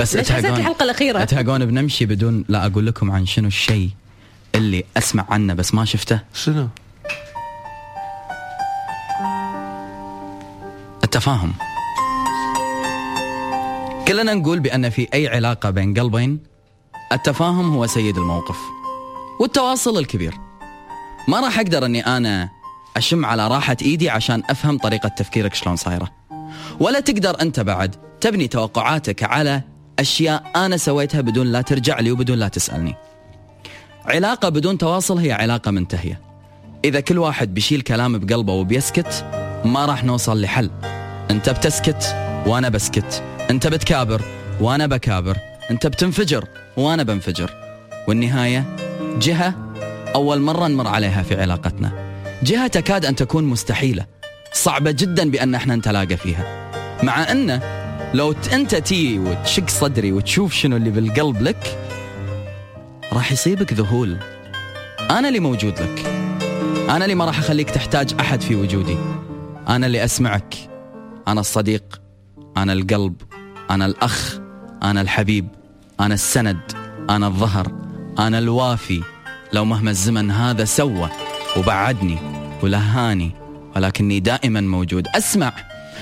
بس ليش حسيت تهقون الحلقة الأخيرة؟ تهقون بنمشي بدون لا أقول لكم عن شنو الشيء اللي أسمع عنه بس ما شفته. شنو؟ التفاهم. كلنا نقول بأن في أي علاقة بين قلبين التفاهم هو سيد الموقف والتواصل الكبير. ما راح أقدر أني أنا أشم على راحة إيدي عشان أفهم طريقة تفكيرك شلون صايرة. ولا تقدر أنت بعد تبني توقعاتك على أشياء أنا سويتها بدون لا ترجع لي وبدون لا تسألني. علاقة بدون تواصل هي علاقة منتهية. إذا كل واحد بيشيل كلام بقلبه وبيسكت ما راح نوصل لحل. أنت بتسكت وأنا بسكت. أنت بتكابر وأنا بكابر. أنت بتنفجر وأنا بنفجر. والنهاية جهة أول مرة نمر عليها في علاقتنا. جهة تكاد أن تكون مستحيلة. صعبة جدا بأن إحنا نتلاقى فيها. مع أنه لو ت- أنت تي وتشق صدري وتشوف شنو اللي بالقلب لك راح يصيبك ذهول. أنا اللي موجود لك. أنا اللي ما راح أخليك تحتاج أحد في وجودي. أنا اللي أسمعك. أنا الصديق. أنا القلب. أنا الأخ. أنا الحبيب. أنا السند. أنا الظهر. أنا الوافي. لو مهما الزمن هذا سوى وبعدني ولهاني ولكني دائما موجود. أسمع.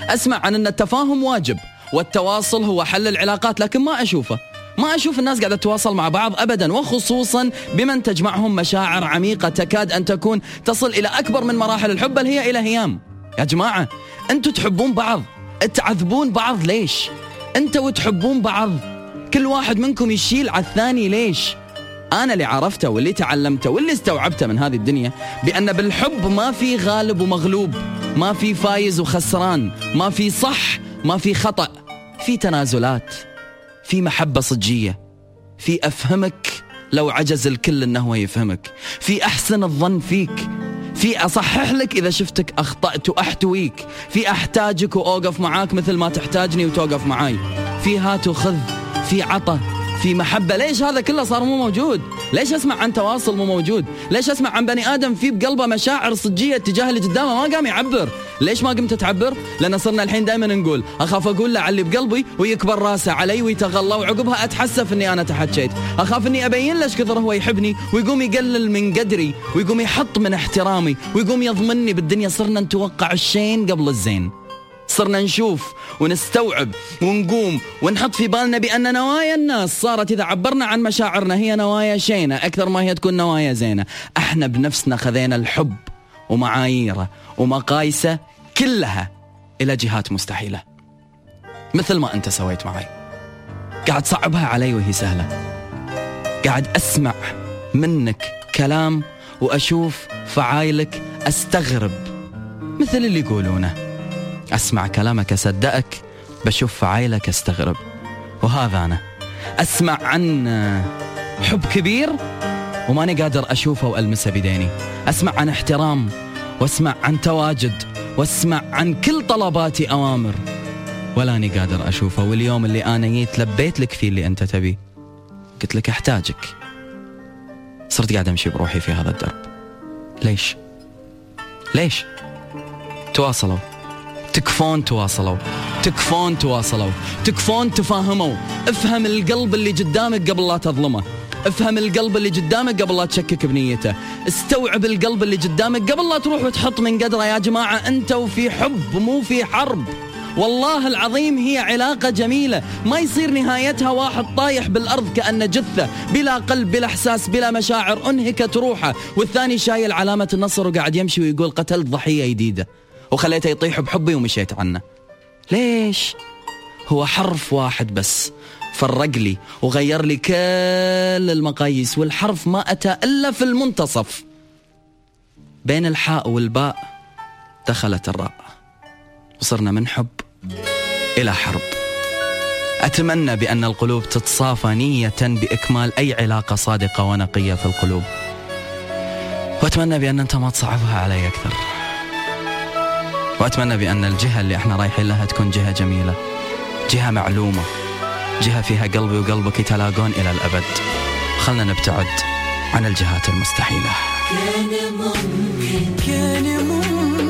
أسمع عن أن التفاهم واجب. والتواصل هو حل العلاقات لكن ما أشوفه. ما أشوف الناس قاعدة تتواصل مع بعض أبدا وخصوصا بمن تجمعهم مشاعر عميقة تكاد أن تكون تصل إلى أكبر من مراحل الحب بل هي إلى هيام. يا جماعة أنتوا تحبون بعض. تعذبون بعض ليش؟ أنتوا وتحبون بعض. كل واحد منكم يشيل على الثاني ليش؟ أنا اللي عرفته واللي تعلمته واللي استوعبته من هذه الدنيا بأن بالحب ما في غالب ومغلوب ما في فايز وخسران ما في صح ما في خطأ في تنازلات في محبة صجية في أفهمك لو عجز الكل أنه يفهمك في أحسن الظن فيك في أصحح لك إذا شفتك أخطأت وأحتويك في أحتاجك وأوقف معاك مثل ما تحتاجني وتوقف معاي في هات وخذ في عطى في محبة. ليش هذا كله صار مو موجود؟ ليش أسمع عن تواصل مو موجود؟ ليش أسمع عن بني آدم في بقلبه مشاعر صجية تجاه اللي قدامه ما قام يعبر. ليش ما قمت تعبر؟ لأن صرنا الحين دائما نقول أخاف أقول له على اللي بقلبي ويكبر راسه علي ويتغلى وعقبها أتحسف أني أنا تحكيت أخاف أني أبين له كثر هو يحبني ويقوم يقلل من قدري ويقوم يحط من احترامي ويقوم يضمني بالدنيا. صرنا نتوقع الشين قبل الزين. صرنا نشوف ونستوعب ونقوم ونحط في بالنا بأن نوايا الناس صارت إذا عبرنا عن مشاعرنا هي نوايا شينة أكثر ما هي تكون نوايا زينة. أحنا بنفسنا خذينا الحب. ومعاييره ومقايسه كلها إلى جهات مستحيلة. مثل ما أنت سويت معي. قاعد صعبها علي وهي سهلة. قاعد أسمع منك كلام وأشوف فعايلك أستغرب. مثل اللي يقولونه أسمع كلامك أصدقك بشوف فعايلك أستغرب. وهذا أنا. أسمع عن حب كبير وماني قادر أشوفه وألمسه بديني أسمع عن احترام وأسمع عن تواجد وأسمع عن كل طلباتي أوامر. ولاني قادر أشوفه واليوم اللي أنا جيت لبيت لك فيه اللي أنت تبيه. قلت لك أحتاجك. صرت قاعد أمشي بروحي في هذا الدرب. ليش؟ ليش؟ تواصلوا. تكفون تواصلوا. تكفون تواصلوا. تكفون تفاهموا. افهم القلب اللي قدامك قبل لا تظلمه. افهم القلب اللي قدامك قبل لا تشكك بنيته. استوعب القلب اللي قدامك قبل لا تروح وتحط من قدره. يا جماعة أنت وفي حب مو في حرب. والله العظيم هي علاقة جميلة. ما يصير نهايتها واحد طايح بالأرض كأنه جثة بلا قلب بلا إحساس بلا مشاعر. أنهكت روحه. والثاني شايل علامة النصر وقاعد يمشي ويقول قتلت ضحية جديدة وخليته يطيح بحبي ومشيت عنه. ليش؟ هو حرف واحد بس. فرق لي وغير لي كل المقاييس والحرف ما أتى إلا في المنتصف. بين الحاء والباء دخلت الراء. وصرنا من حب إلى حرب. أتمنى بأن القلوب تتصافى نية بإكمال أي علاقة صادقة ونقية في القلوب. وأتمنى بأن أنت ما تصعبها علي أكثر. وأتمنى بأن الجهة اللي إحنا رايحين لها تكون جهة جميلة. جهة معلومة. جهة فيها قلبي وقلبك يتلاقون إلى الأبد. خلنا نبتعد عن الجهات المستحيلة. كان ممكن كان ممكن.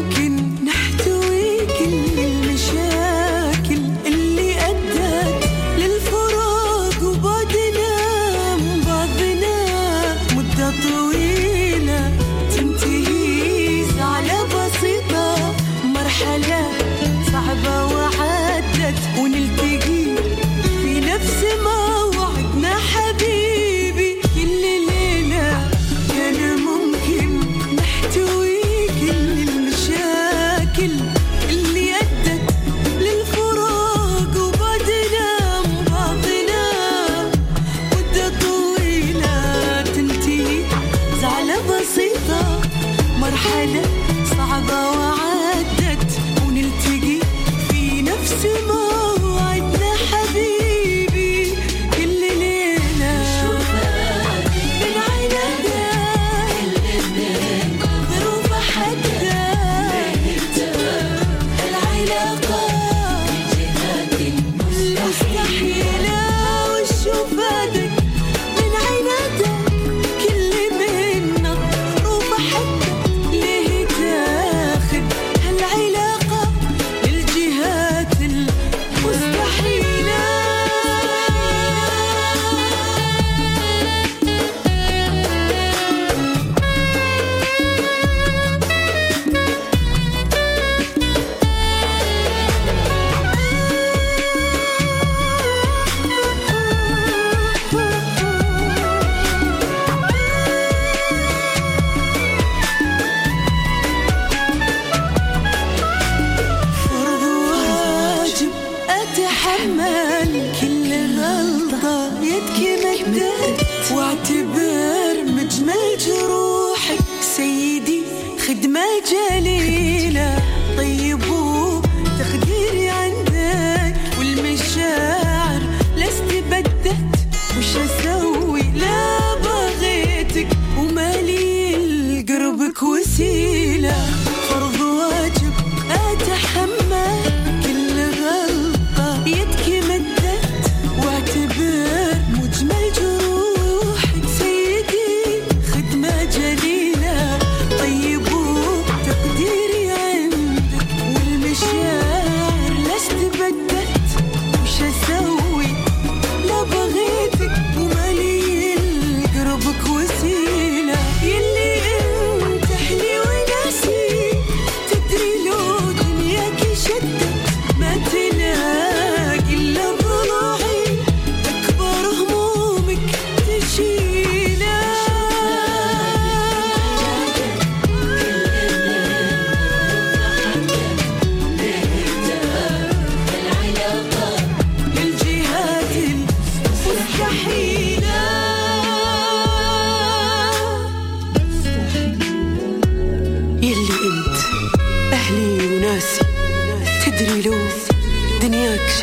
لحظة يدكي مدد واعتبر مجمل جروحك سيدي خدمة جليلة. طيب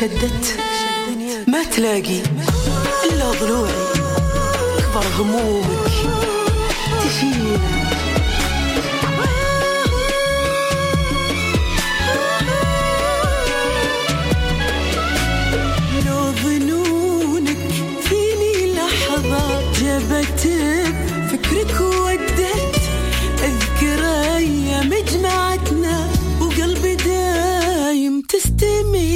شدت ما تلاقي إلا ضلوعي. كبر همومك تشيل. لو ظنونك فيني لحظة جابت فكرك ودت. أذكر أيام جمعتنا وقلبي دايم تستمي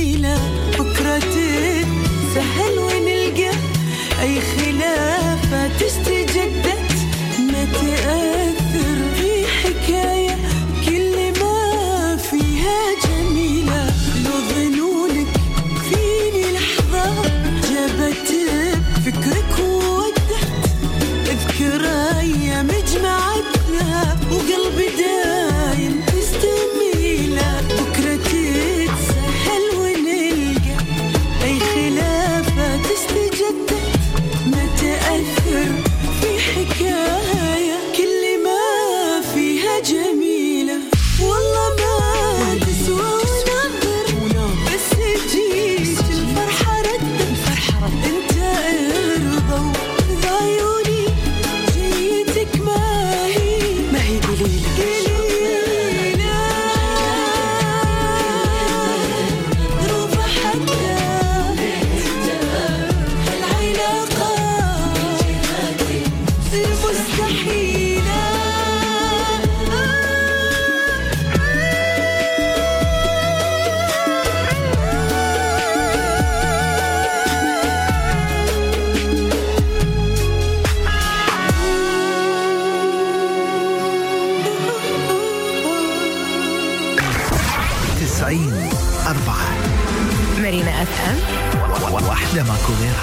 Macovera.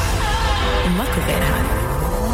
Macovera.